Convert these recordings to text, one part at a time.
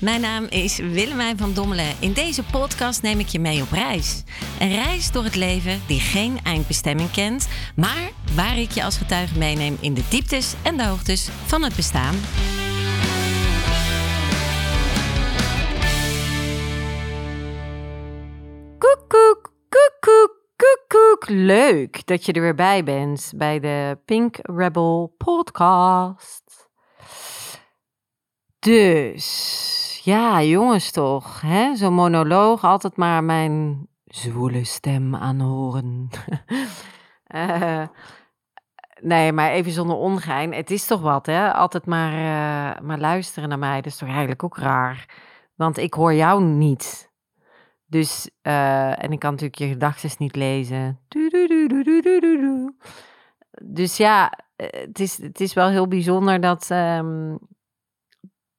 Mijn naam is Willemijn van Dommelen. In deze podcast neem ik je mee op reis. Een reis door het leven die geen eindbestemming kent, maar waar ik je als getuige meeneem in de dieptes en de hoogtes van het bestaan. Koekoek, koekoek, koekoek. Leuk dat je er weer bij bent bij de Pink Rebel podcast. Dus, ja, jongens toch, hè? Zo'n monoloog, altijd maar mijn zwoele stem aanhoren. Eh, nee, maar even zonder ongein. Het is toch wat, hè? Altijd maar, eh, maar luisteren naar mij. Dat is toch eigenlijk ook raar? Want ik hoor jou niet. Dus, eh, en ik kan natuurlijk je gedachten niet lezen. Dus ja, het is, het is wel heel bijzonder dat, ehm,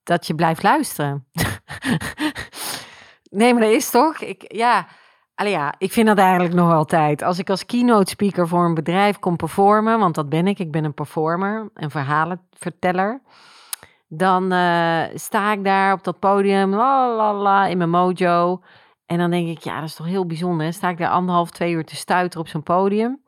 dat je blijft luisteren. nee, maar dat is toch? Ik, ja, allee, ja, ik vind dat eigenlijk nog altijd. Als ik als keynote speaker voor een bedrijf kom performen, want dat ben ik, ik ben een performer, een verhalenverteller. Dan eh, sta ik daar op dat podium, la la la, in mijn mojo. En dan denk ik, ja, dat is toch heel bijzonder. Hè? Sta ik daar anderhalf, twee uur te stuiteren op zo'n podium.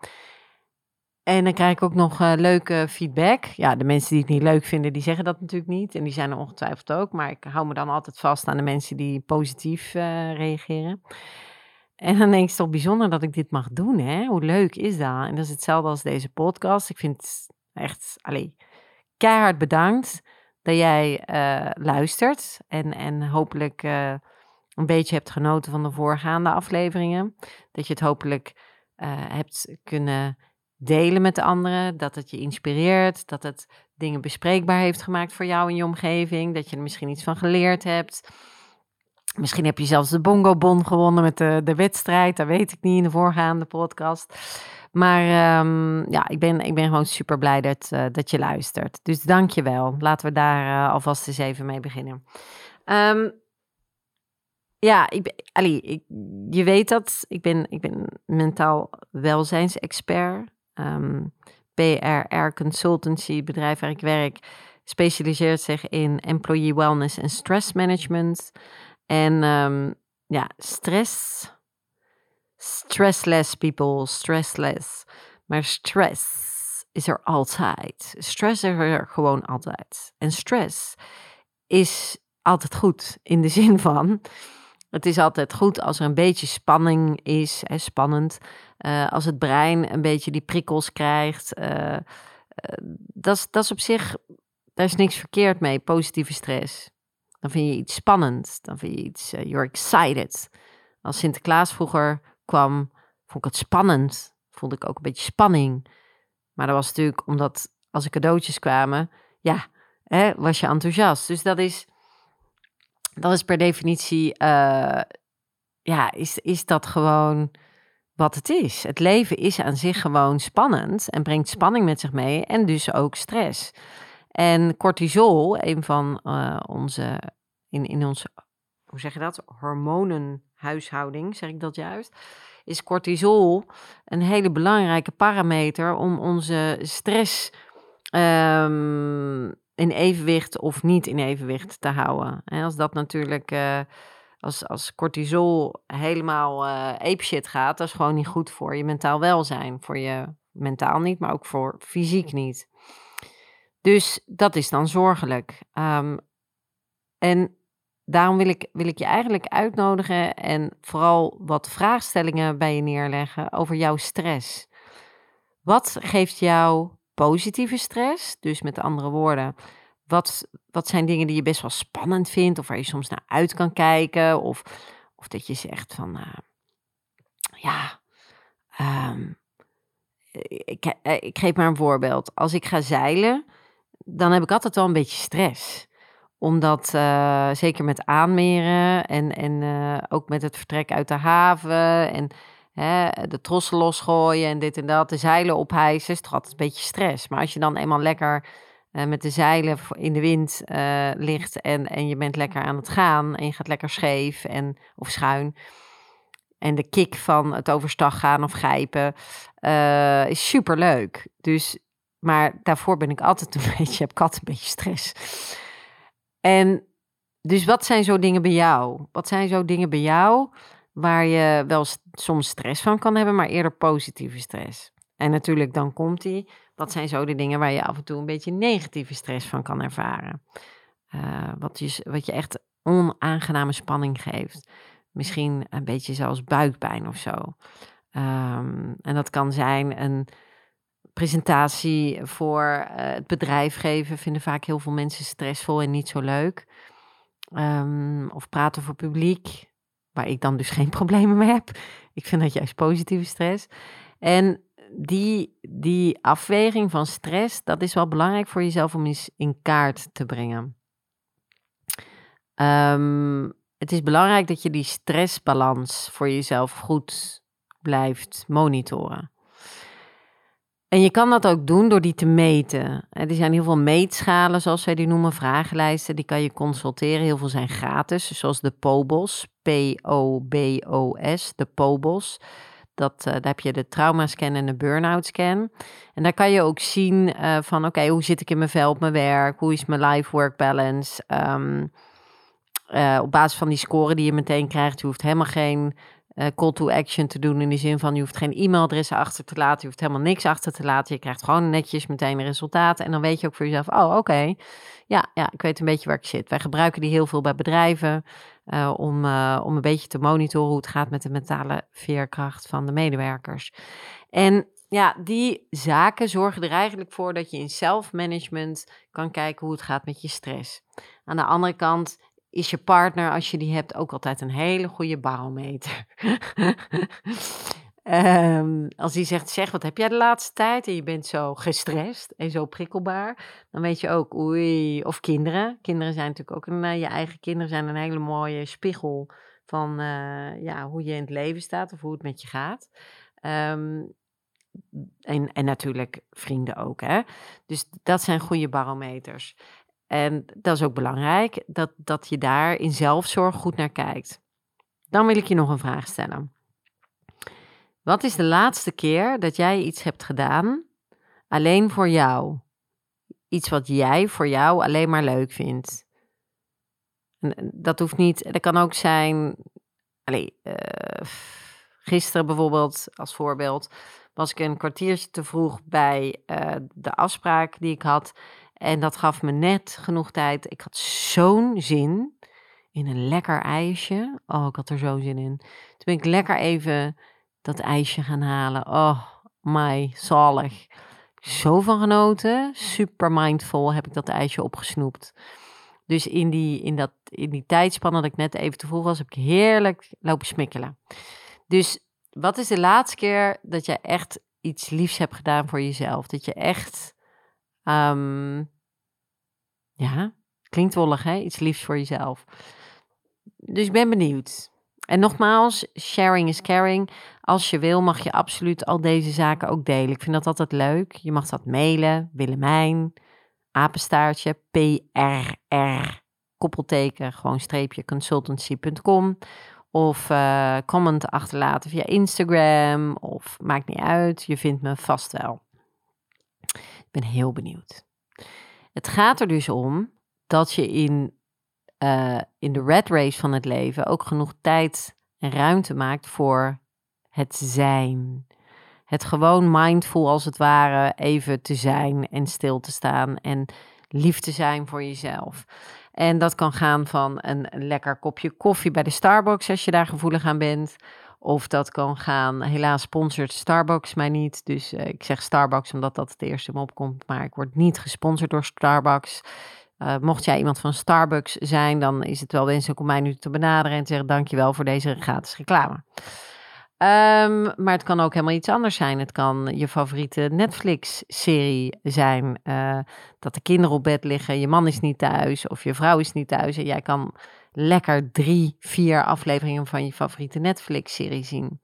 En dan krijg ik ook nog eh, leuke feedback. Ja, de mensen die het niet leuk vinden, die zeggen dat natuurlijk niet. En die zijn er ongetwijfeld ook. Maar ik hou me dan altijd vast aan de mensen die positief eh, reageren. En dan denk ik, het toch bijzonder dat ik dit mag doen, hè? Hoe leuk is dat? En dat is hetzelfde als deze podcast. Ik vind het echt, allee, keihard bedankt dat jij eh, luistert. En, en hopelijk een beetje hebt genoten van de voorgaande afleveringen. Dat je het hopelijk hebt kunnen delen met de anderen. Dat het je inspireert. Dat het dingen bespreekbaar heeft gemaakt voor jou en je omgeving. Dat je er misschien iets van geleerd hebt. Misschien heb je zelfs de Bongo Bon gewonnen met de, de wedstrijd. Dat weet ik niet in de voorgaande podcast. Maar ehm, ja, ik ben, ik ben gewoon super blij dat, eh, dat je luistert. Dus dank je wel. Laten we daar eh, alvast eens even mee beginnen. Ehm, ja, ik, ik, je weet dat. Ik ben, ik ben mentaal welzijnsexpert. Ehm PRR Consultancy, bedrijf waar ik werk, specialiseert zich in employee wellness en stress management. En ehm, ja, stress. Stressless people, stressless. Maar stress is er altijd. Stress is er gewoon altijd. En stress is altijd goed in de zin van. Het is altijd goed als er een beetje spanning is, hè, spannend. Eh, als het brein een beetje die prikkels krijgt. eh, dat is- op zich, daar is niks verkeerd mee, positieve stress. Dan vind je iets spannend. Dan vind je iets, you're excited. Als Sinterklaas vroeger kwam, vond ik het spannend. Vond ik ook een beetje spanning. Maar dat was natuurlijk omdat als er cadeautjes kwamen, ja, hè, was je enthousiast. Dus dat is, dat is per definitie, ja, is, is dat gewoon wat het is. Het leven is aan zich gewoon spannend en brengt spanning met zich mee en dus ook stress. En cortisol, een van eh, onze, in, in onze, hoe zeg je dat, hormonenhuishouding, zeg ik dat juist, is cortisol een hele belangrijke parameter om onze stress ehm, in evenwicht of niet in evenwicht te houden. En als dat natuurlijk, eh, als, als cortisol helemaal eh apeshit gaat, dat is gewoon niet goed voor je mentaal welzijn. Voor je mentaal niet, maar ook voor fysiek niet. Dus dat is dan zorgelijk. Ehm, en daarom wil ik, wil ik je eigenlijk uitnodigen en vooral wat vraagstellingen bij je neerleggen over jouw stress. Wat geeft jou positieve stress? Dus met andere woorden, wat, wat zijn dingen die je best wel spannend vindt of waar je soms naar uit kan kijken? Of, of dat je zegt van, eh, ja, ehm, ik, eh, ik geef maar een voorbeeld. Als ik ga zeilen, dan heb ik altijd wel een beetje stress. Omdat, eh, zeker met aanmeren en, en ook met het vertrek uit de haven en hè, de trossen losgooien en dit en dat, de zeilen ophijsen, is toch altijd een beetje stress. Maar als je dan eenmaal lekker eh, met de zeilen in de wind eh, ligt en, en je bent lekker aan het gaan en je gaat lekker scheef en, of schuin. En de kick van het overstag gaan of grijpen eh, is super leuk. Dus, maar daarvoor ben ik altijd een beetje, heb ik altijd een beetje stress. En dus wat zijn zo dingen bij jou? Wat zijn zo dingen bij jou waar je wel soms stress van kan hebben, maar eerder positieve stress? En natuurlijk, dan komt die. Wat zijn zo de dingen waar je af en toe een beetje negatieve stress van kan ervaren? Uh, wat, je, wat je echt onaangename spanning geeft. Misschien een beetje zelfs buikpijn of zo. Um, en dat kan zijn een presentatie voor uh, het bedrijf geven. Vinden vaak heel veel mensen stressvol en niet zo leuk. Um, of praten voor publiek, waar ik dan dus geen problemen mee heb. Ik vind dat juist positieve stress. En die, die afweging van stress, dat is wel belangrijk voor jezelf om eens in kaart te brengen. Um, het is belangrijk dat je die stressbalans voor jezelf goed blijft monitoren. En je kan dat ook doen door die te meten. Er zijn heel veel meetschalen, zoals zij die noemen, vragenlijsten. Die kan je consulteren. Heel veel zijn gratis, zoals de POBOS, P-O-B-O-S, de POBOS. Dat, uh, daar heb je de traumascan en de burn-out scan. En daar kan je ook zien uh, van, oké, hoe zit ik in mijn vel op mijn werk? Hoe is mijn life-work balance? Um, uh, op basis van die score die je meteen krijgt, je hoeft helemaal geen uh, call to action te doen in de zin van je hoeft geen e-mailadressen achter te laten, je hoeft helemaal niks achter te laten. Je krijgt gewoon netjes meteen resultaten en dan weet je ook voor jezelf, oh oké, ja, ja, ik weet een beetje waar ik zit. Wij gebruiken die heel veel bij bedrijven uh, om, uh, om een beetje te monitoren hoe het gaat met de mentale veerkracht van de medewerkers. En ja, die zaken zorgen er eigenlijk voor dat je in self-management kan kijken hoe het gaat met je stress. Aan de andere kant is je partner, als je die hebt, ook altijd een hele goede barometer. um, als die zegt, zeg, wat heb jij de laatste tijd? En je bent zo gestrest en zo prikkelbaar. Dan weet je ook, oei, of kinderen. Kinderen zijn natuurlijk ook, een, uh, je eigen kinderen zijn een hele mooie spiegel van uh, ja, hoe je in het leven staat of hoe het met je gaat. Um, en, en natuurlijk vrienden ook. Hè? Dus dat zijn goede barometers. En dat is ook belangrijk, dat, dat je daar in zelfzorg goed naar kijkt. Dan wil ik je nog een vraag stellen. Wat is de laatste keer dat jij iets hebt gedaan alleen voor jou? Iets wat jij voor jou alleen maar leuk vindt. Dat hoeft niet, dat kan ook zijn. Allez, uh, gisteren bijvoorbeeld, als voorbeeld, was ik een kwartiertje te vroeg bij uh, de afspraak die ik had. En dat gaf me net genoeg tijd. Ik had zo'n zin in een lekker ijsje. Oh, ik had er zo'n zin in. Toen ben ik lekker even dat ijsje gaan halen. Oh, my, zalig. Zo van genoten. Super mindful heb ik dat ijsje opgesnoept. Dus in die, in, dat, in die tijdspanne dat ik net even te vroeg was, heb ik heerlijk lopen smikkelen. Dus wat is de laatste keer dat je echt iets liefs hebt gedaan voor jezelf? Dat je echt um, ja, klinkt wollig hè, iets liefs voor jezelf. Dus ik ben benieuwd. En nogmaals, sharing is caring. Als je wil, mag je absoluut al deze zaken ook delen. Ik vind dat altijd leuk. Je mag dat mailen, Willemijn, apenstaartje, PRR, koppelteken, gewoon streepje, consultancy.com. Of uh, comment achterlaten via Instagram. Of maakt niet uit, je vindt me vast wel. Ben heel benieuwd. Het gaat er dus om dat je in, uh, in de red race van het leven ook genoeg tijd en ruimte maakt voor het zijn. Het gewoon mindful als het ware even te zijn en stil te staan en lief te zijn voor jezelf. En dat kan gaan van een lekker kopje koffie bij de Starbucks als je daar gevoelig aan bent. Of dat kan gaan, helaas sponsort Starbucks mij niet. Dus uh, ik zeg Starbucks omdat dat het eerste me opkomt. Maar ik word niet gesponsord door Starbucks. Uh, mocht jij iemand van Starbucks zijn, dan is het wel wenselijk om mij nu te benaderen en te zeggen dankjewel voor deze gratis reclame. Um, maar het kan ook helemaal iets anders zijn. Het kan je favoriete Netflix-serie zijn. Uh, dat de kinderen op bed liggen, je man is niet thuis of je vrouw is niet thuis. En jij kan lekker drie, vier afleveringen van je favoriete Netflix-serie zien.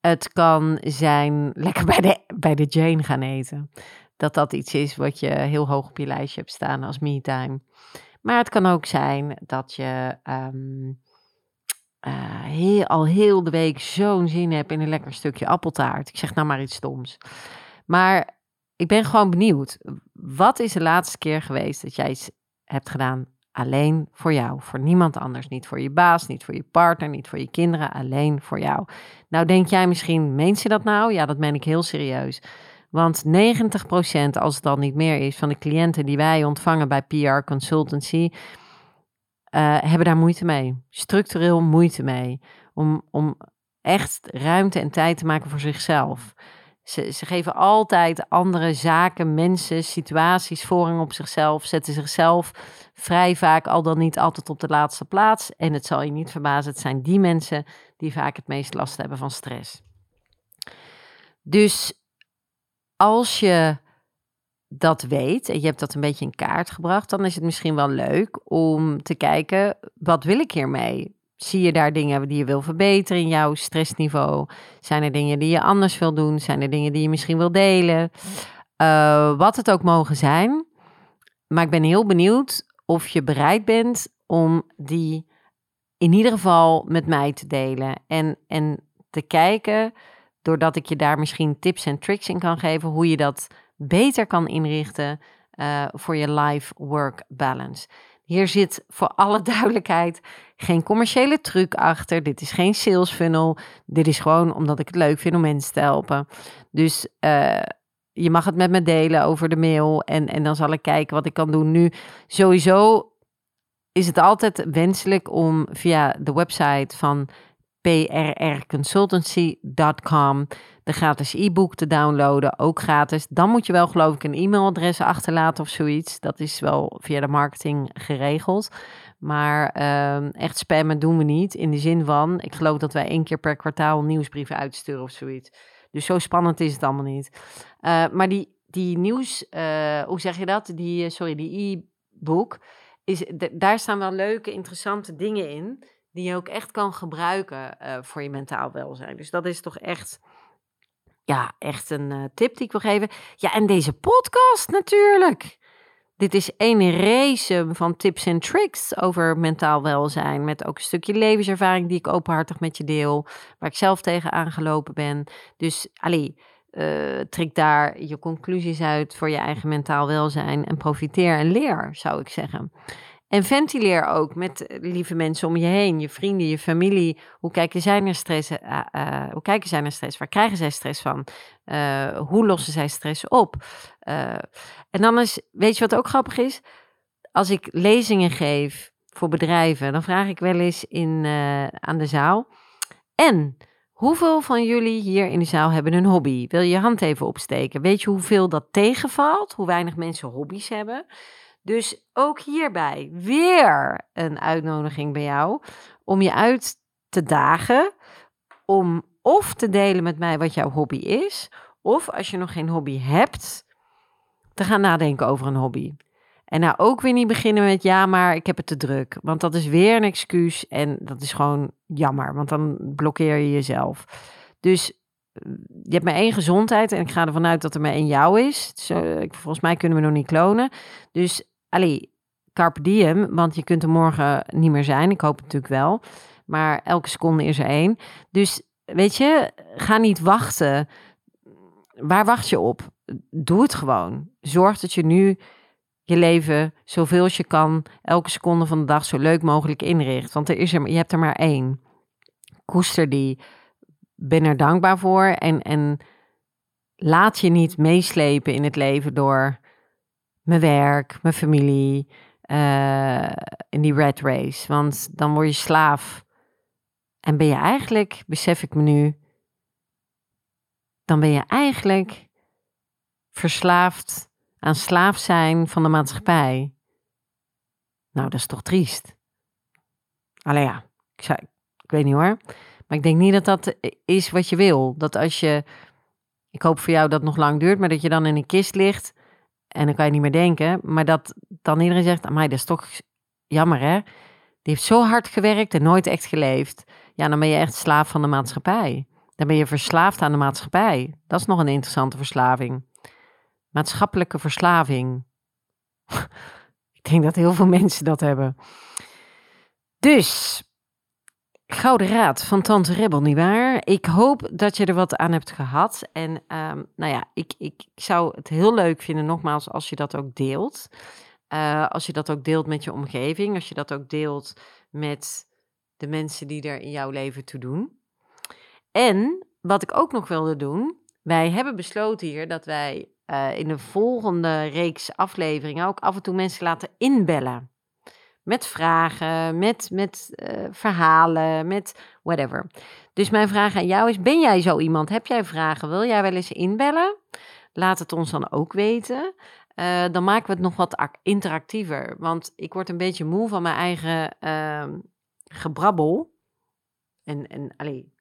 Het kan zijn lekker bij de, bij de Jane gaan eten. Dat dat iets is wat je heel hoog op je lijstje hebt staan als me-time. Maar het kan ook zijn dat je um, uh, heel, al heel de week zo'n zin hebt in een lekker stukje appeltaart. Ik zeg nou maar iets stoms. Maar ik ben gewoon benieuwd. Wat is de laatste keer geweest dat jij iets hebt gedaan Alleen voor jou, voor niemand anders. Niet voor je baas, niet voor je partner, niet voor je kinderen, alleen voor jou. Nou denk jij misschien, meent ze dat nou? Ja, dat meen ik heel serieus. Want 90%, als het dan niet meer is, van de cliënten die wij ontvangen bij PR Consultancy, uh, hebben daar moeite mee. Structureel moeite mee. Om, om echt ruimte en tijd te maken voor zichzelf. Ze, ze geven altijd andere zaken, mensen, situaties voorrang op zichzelf. Zetten zichzelf vrij vaak al dan niet altijd op de laatste plaats. En het zal je niet verbazen, het zijn die mensen die vaak het meest last hebben van stress. Dus als je dat weet en je hebt dat een beetje in kaart gebracht, dan is het misschien wel leuk om te kijken, wat wil ik hiermee? Zie je daar dingen die je wil verbeteren in jouw stressniveau? Zijn er dingen die je anders wil doen? Zijn er dingen die je misschien wil delen? Uh, wat het ook mogen zijn. Maar ik ben heel benieuwd of je bereid bent om die in ieder geval met mij te delen. En, en te kijken, doordat ik je daar misschien tips en tricks in kan geven, hoe je dat beter kan inrichten uh, voor je life-work balance. Hier zit voor alle duidelijkheid geen commerciële truc achter. Dit is geen sales funnel. Dit is gewoon omdat ik het leuk vind om mensen te helpen. Dus uh, je mag het met me delen over de mail. En, en dan zal ik kijken wat ik kan doen. Nu, sowieso is het altijd wenselijk om via de website van prrconsultancy.com de gratis e-book te downloaden, ook gratis. Dan moet je wel geloof ik een e-mailadres achterlaten of zoiets. Dat is wel via de marketing geregeld. Maar uh, echt spammen doen we niet. In de zin van, ik geloof dat wij één keer per kwartaal nieuwsbrieven uitsturen of zoiets. Dus zo spannend is het allemaal niet. Uh, maar die, die nieuws, uh, hoe zeg je dat? Die, eh, sorry, die e-book, is, daar staan wel leuke, interessante dingen in. Die je ook echt kan gebruiken voor je mentaal welzijn. Dus dat is toch echt ja, echt een uh, tip die ik wil geven. Ja, en deze podcast natuurlijk. Dit is één race van tips en tricks over mentaal welzijn. Met ook een stukje levenservaring die ik openhartig met je deel. Waar ik zelf tegen aangelopen ben. Dus, Ali, uh, trek daar je conclusies uit voor je eigen mentaal welzijn. En profiteer en leer, zou ik zeggen. En ventileer ook met eh, lieve mensen om je heen, je vrienden, je familie. Hoe kijken zij naar stress? Uh, hoe kijken zij naar stress? Waar krijgen zij stress van? Hoe lossen zij stress op? en dan is, weet je wat ook grappig is? Als ik lezingen geef voor bedrijven, dan vraag ik wel eens in, aan de zaal. En hoeveel van jullie hier in de zaal hebben een hobby? Wil je je hand even opsteken? Weet je hoeveel dat tegenvalt? Hoe weinig mensen hobby's hebben? Dus ook hierbij weer een uitnodiging bij jou om je uit te dagen om of te delen met mij wat jouw hobby is, of als je nog geen hobby hebt, te gaan nadenken over een hobby. En nou ook weer niet beginnen met ja, maar ik heb het te druk. Want dat is weer een excuus en dat is gewoon jammer, want dan blokkeer je jezelf. Dus je hebt maar één gezondheid en ik ga ervan uit dat er maar één jou is. volgens mij kunnen we nog niet klonen. Dus allee, carpe diem, want je kunt er morgen niet meer zijn. Ik hoop het natuurlijk wel. Maar elke seconde is er één. Dus weet je, ga niet wachten. Waar wacht je op? Doe het gewoon. Zorg dat je nu je leven zoveel als je kan, elke seconde van de dag zo leuk mogelijk inricht. Want er is er, je hebt er maar één. Koester die. Ben er dankbaar voor. En, en laat je niet meeslepen in het leven door mijn werk, mijn familie, uh, in die red race. Want dan word je slaaf. En ben je eigenlijk, besef ik me nu, dan ben je eigenlijk verslaafd aan slaaf zijn van de maatschappij. Nou, dat is toch triest. Allee ja, ik, zei, ik weet niet hoor. Maar ik denk niet dat dat is wat je wil. Dat als je, ik hoop voor jou dat het nog lang duurt, maar dat je dan in een kist ligt en dan kan je niet meer denken. Maar dat dan iedereen zegt, amai, dat is toch jammer hè. Die heeft zo hard gewerkt en nooit echt geleefd. Ja, dan ben je echt slaaf van de maatschappij. Dan ben je verslaafd aan de maatschappij. Dat is nog een interessante verslaving. Maatschappelijke verslaving. Ik denk dat heel veel mensen dat hebben. Dus, Gouden Raad van Tante Rebel, nietwaar? Ik hoop dat je er wat aan hebt gehad. En um, nou ja, ik, ik, zou het heel leuk vinden, nogmaals, als je dat ook deelt. Uh, als je dat ook deelt met je omgeving, als je dat ook deelt met de mensen die er in jouw leven toe doen. En wat ik ook nog wilde doen, wij hebben besloten hier dat wij uh, in de volgende reeks afleveringen ook af en toe mensen laten inbellen. Met vragen, met, met uh, verhalen, met whatever. Dus mijn vraag aan jou is: ben jij zo iemand? Heb jij vragen? Wil jij wel eens inbellen? Laat het ons dan ook weten. Uh, dan maken we het nog wat interactiever. Want ik word een beetje moe van mijn eigen uh, gebrabbel. En, en allee,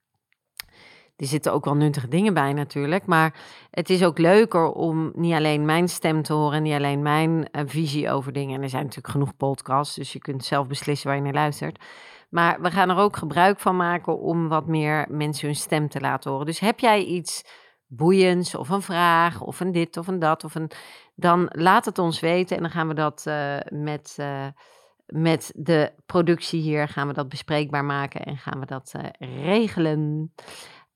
er zitten ook wel nuttige dingen bij natuurlijk. Maar het is ook leuker om niet alleen mijn stem te horen, niet alleen mijn uh, visie over dingen. En er zijn natuurlijk genoeg podcasts, dus je kunt zelf beslissen waar je naar luistert. Maar we gaan er ook gebruik van maken om wat meer mensen hun stem te laten horen. Dus heb jij iets boeiends of een vraag of een dit of een dat of een... Dan laat het ons weten en dan gaan we dat uh, met... Uh, met de productie hier gaan we dat bespreekbaar maken en gaan we dat regelen.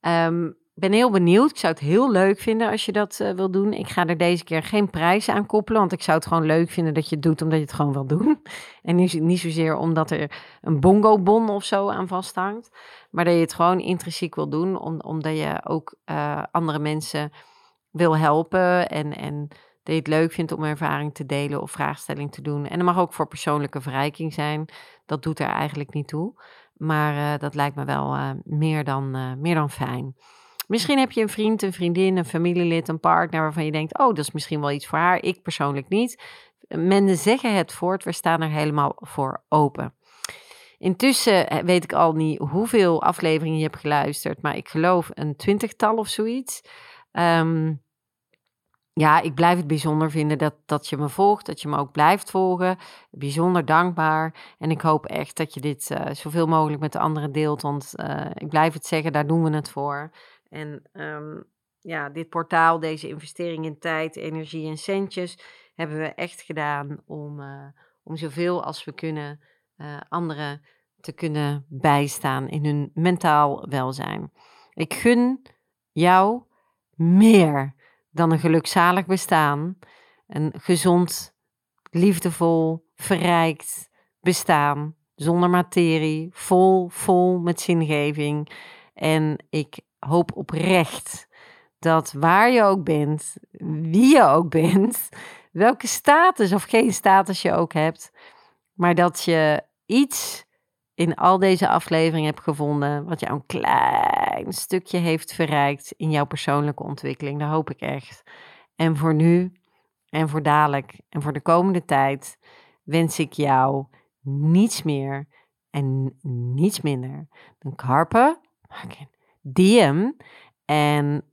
Um, ben heel benieuwd. Ik zou het heel leuk vinden als je dat uh, wil doen. Ik ga er deze keer geen prijs aan koppelen, want ik zou het gewoon leuk vinden dat je het doet omdat je het gewoon wil doen. En niet, niet zozeer omdat er een bongo-bon of zo aan vasthangt, maar dat je het gewoon intrinsiek wil doen, om, omdat je ook uh, andere mensen wil helpen en, en dat je het leuk vindt om ervaring te delen of vraagstelling te doen. En dat mag ook voor persoonlijke verrijking zijn. Dat doet er eigenlijk niet toe. Maar uh, dat lijkt me wel uh, meer, dan, uh, meer dan fijn. Misschien heb je een vriend, een vriendin, een familielid, een partner waarvan je denkt: oh, dat is misschien wel iets voor haar. Ik persoonlijk niet. Men zeggen het voort, we staan er helemaal voor open. Intussen weet ik al niet hoeveel afleveringen je hebt geluisterd, maar ik geloof een twintigtal of zoiets. Um, ja, ik blijf het bijzonder vinden dat, dat je me volgt, dat je me ook blijft volgen. Bijzonder dankbaar. En ik hoop echt dat je dit uh, zoveel mogelijk met de anderen deelt. Want uh, ik blijf het zeggen, daar doen we het voor. En um, ja, dit portaal, deze investering in tijd, energie en centjes, hebben we echt gedaan om, uh, om zoveel als we kunnen anderen te kunnen bijstaan in hun mentaal welzijn. Ik gun jou meer dan een gelukzalig bestaan. Een gezond, liefdevol, verrijkt bestaan. Zonder materie, vol, vol met zingeving. En ik hoop oprecht dat waar je ook bent, wie je ook bent, welke status of geen status je ook hebt, maar dat je iets in al deze afleveringen hebt gevonden wat jou een klein stukje heeft verrijkt in jouw persoonlijke ontwikkeling. Dat hoop ik echt. En voor nu en voor dadelijk en voor de komende tijd wens ik jou niets meer en niets minder dan karpen, diem en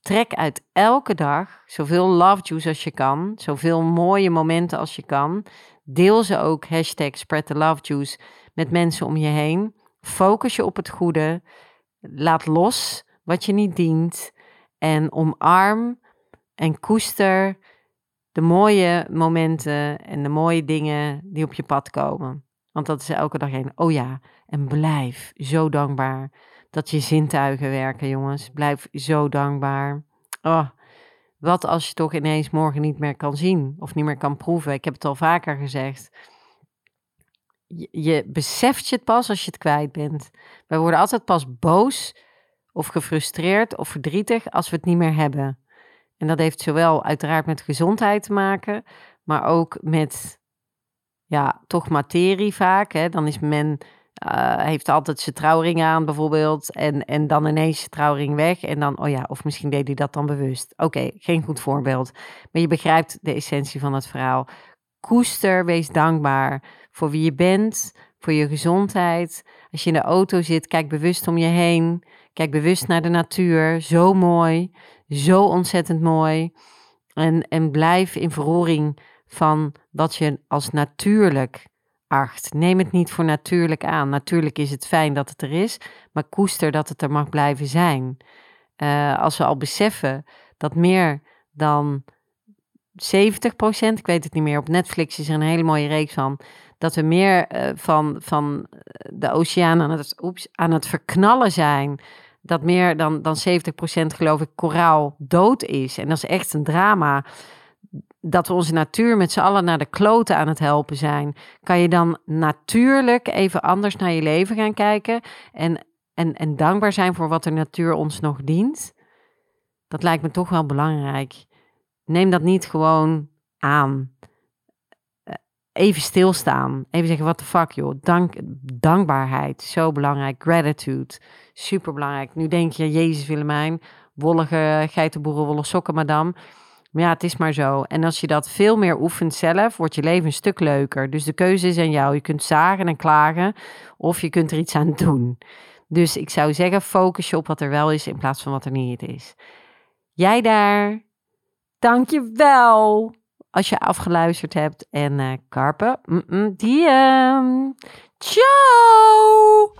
trek uit elke dag zoveel love juice als je kan, zoveel mooie momenten als je kan. Deel ze ook, hashtag spread the love juice met mensen om je heen. Focus je op het goede. Laat los wat je niet dient. En omarm en koester de mooie momenten en de mooie dingen die op je pad komen. Want dat is elke dag één. Oh ja, en blijf zo dankbaar dat je zintuigen werken, jongens. Blijf zo dankbaar. Oh, wat als je toch ineens morgen niet meer kan zien of niet meer kan proeven? Ik heb het al vaker gezegd je, beseft je het pas als je het kwijt bent. We worden altijd pas boos of gefrustreerd of verdrietig als we het niet meer hebben. En dat heeft zowel uiteraard met gezondheid te maken, maar ook met, ja, toch materie vaak. Hè? Dan is men, uh, heeft altijd zijn trouwring aan bijvoorbeeld en, en dan ineens zijn trouwring weg en dan, oh ja, of misschien deed hij dat dan bewust. Oké, geen goed voorbeeld. Maar je begrijpt de essentie van het verhaal. Koester, wees dankbaar voor wie je bent, voor je gezondheid. Als je in de auto zit, kijk bewust om je heen. Kijk bewust naar de natuur. Zo mooi, zo ontzettend mooi. En, en blijf in verroering van wat je als natuurlijk acht. Neem het niet voor natuurlijk aan. Natuurlijk is het fijn dat het er is, maar koester dat het er mag blijven zijn. Uh, als we al beseffen dat meer dan 70% ik weet het niet meer, op Netflix is er een hele mooie reeks van, dat we meer uh, van, van de oceaan aan het, oeps, aan het verknallen zijn. Dat meer dan, dan 70% geloof ik koraal dood is. En dat is echt een drama. dat we onze natuur met z'n allen naar de kloten aan het helpen zijn, kan je dan natuurlijk even anders naar je leven gaan kijken en, en, en dankbaar zijn voor wat de natuur ons nog dient? Dat lijkt me toch wel belangrijk. Neem dat niet gewoon aan. Eh, even stilstaan. Even zeggen, wat de fuck joh. Dank, dankbaarheid, zo belangrijk. Gratitude, super belangrijk. Nu denk je, Jezus Willemijn, wollige geitenboeren, wollige sokken, madame. Maar ja, het is maar zo. En als je dat veel meer oefent zelf, wordt je leven een stuk leuker. Dus de keuze is aan jou. Je kunt zagen en klagen of je kunt er iets aan doen. Dus ik zou zeggen, focus je op wat er wel is in plaats van wat er niet is. Jij daar, dank je wel als je afgeluisterd hebt. En uh, Carpe, mm -mm, diem. Ciao!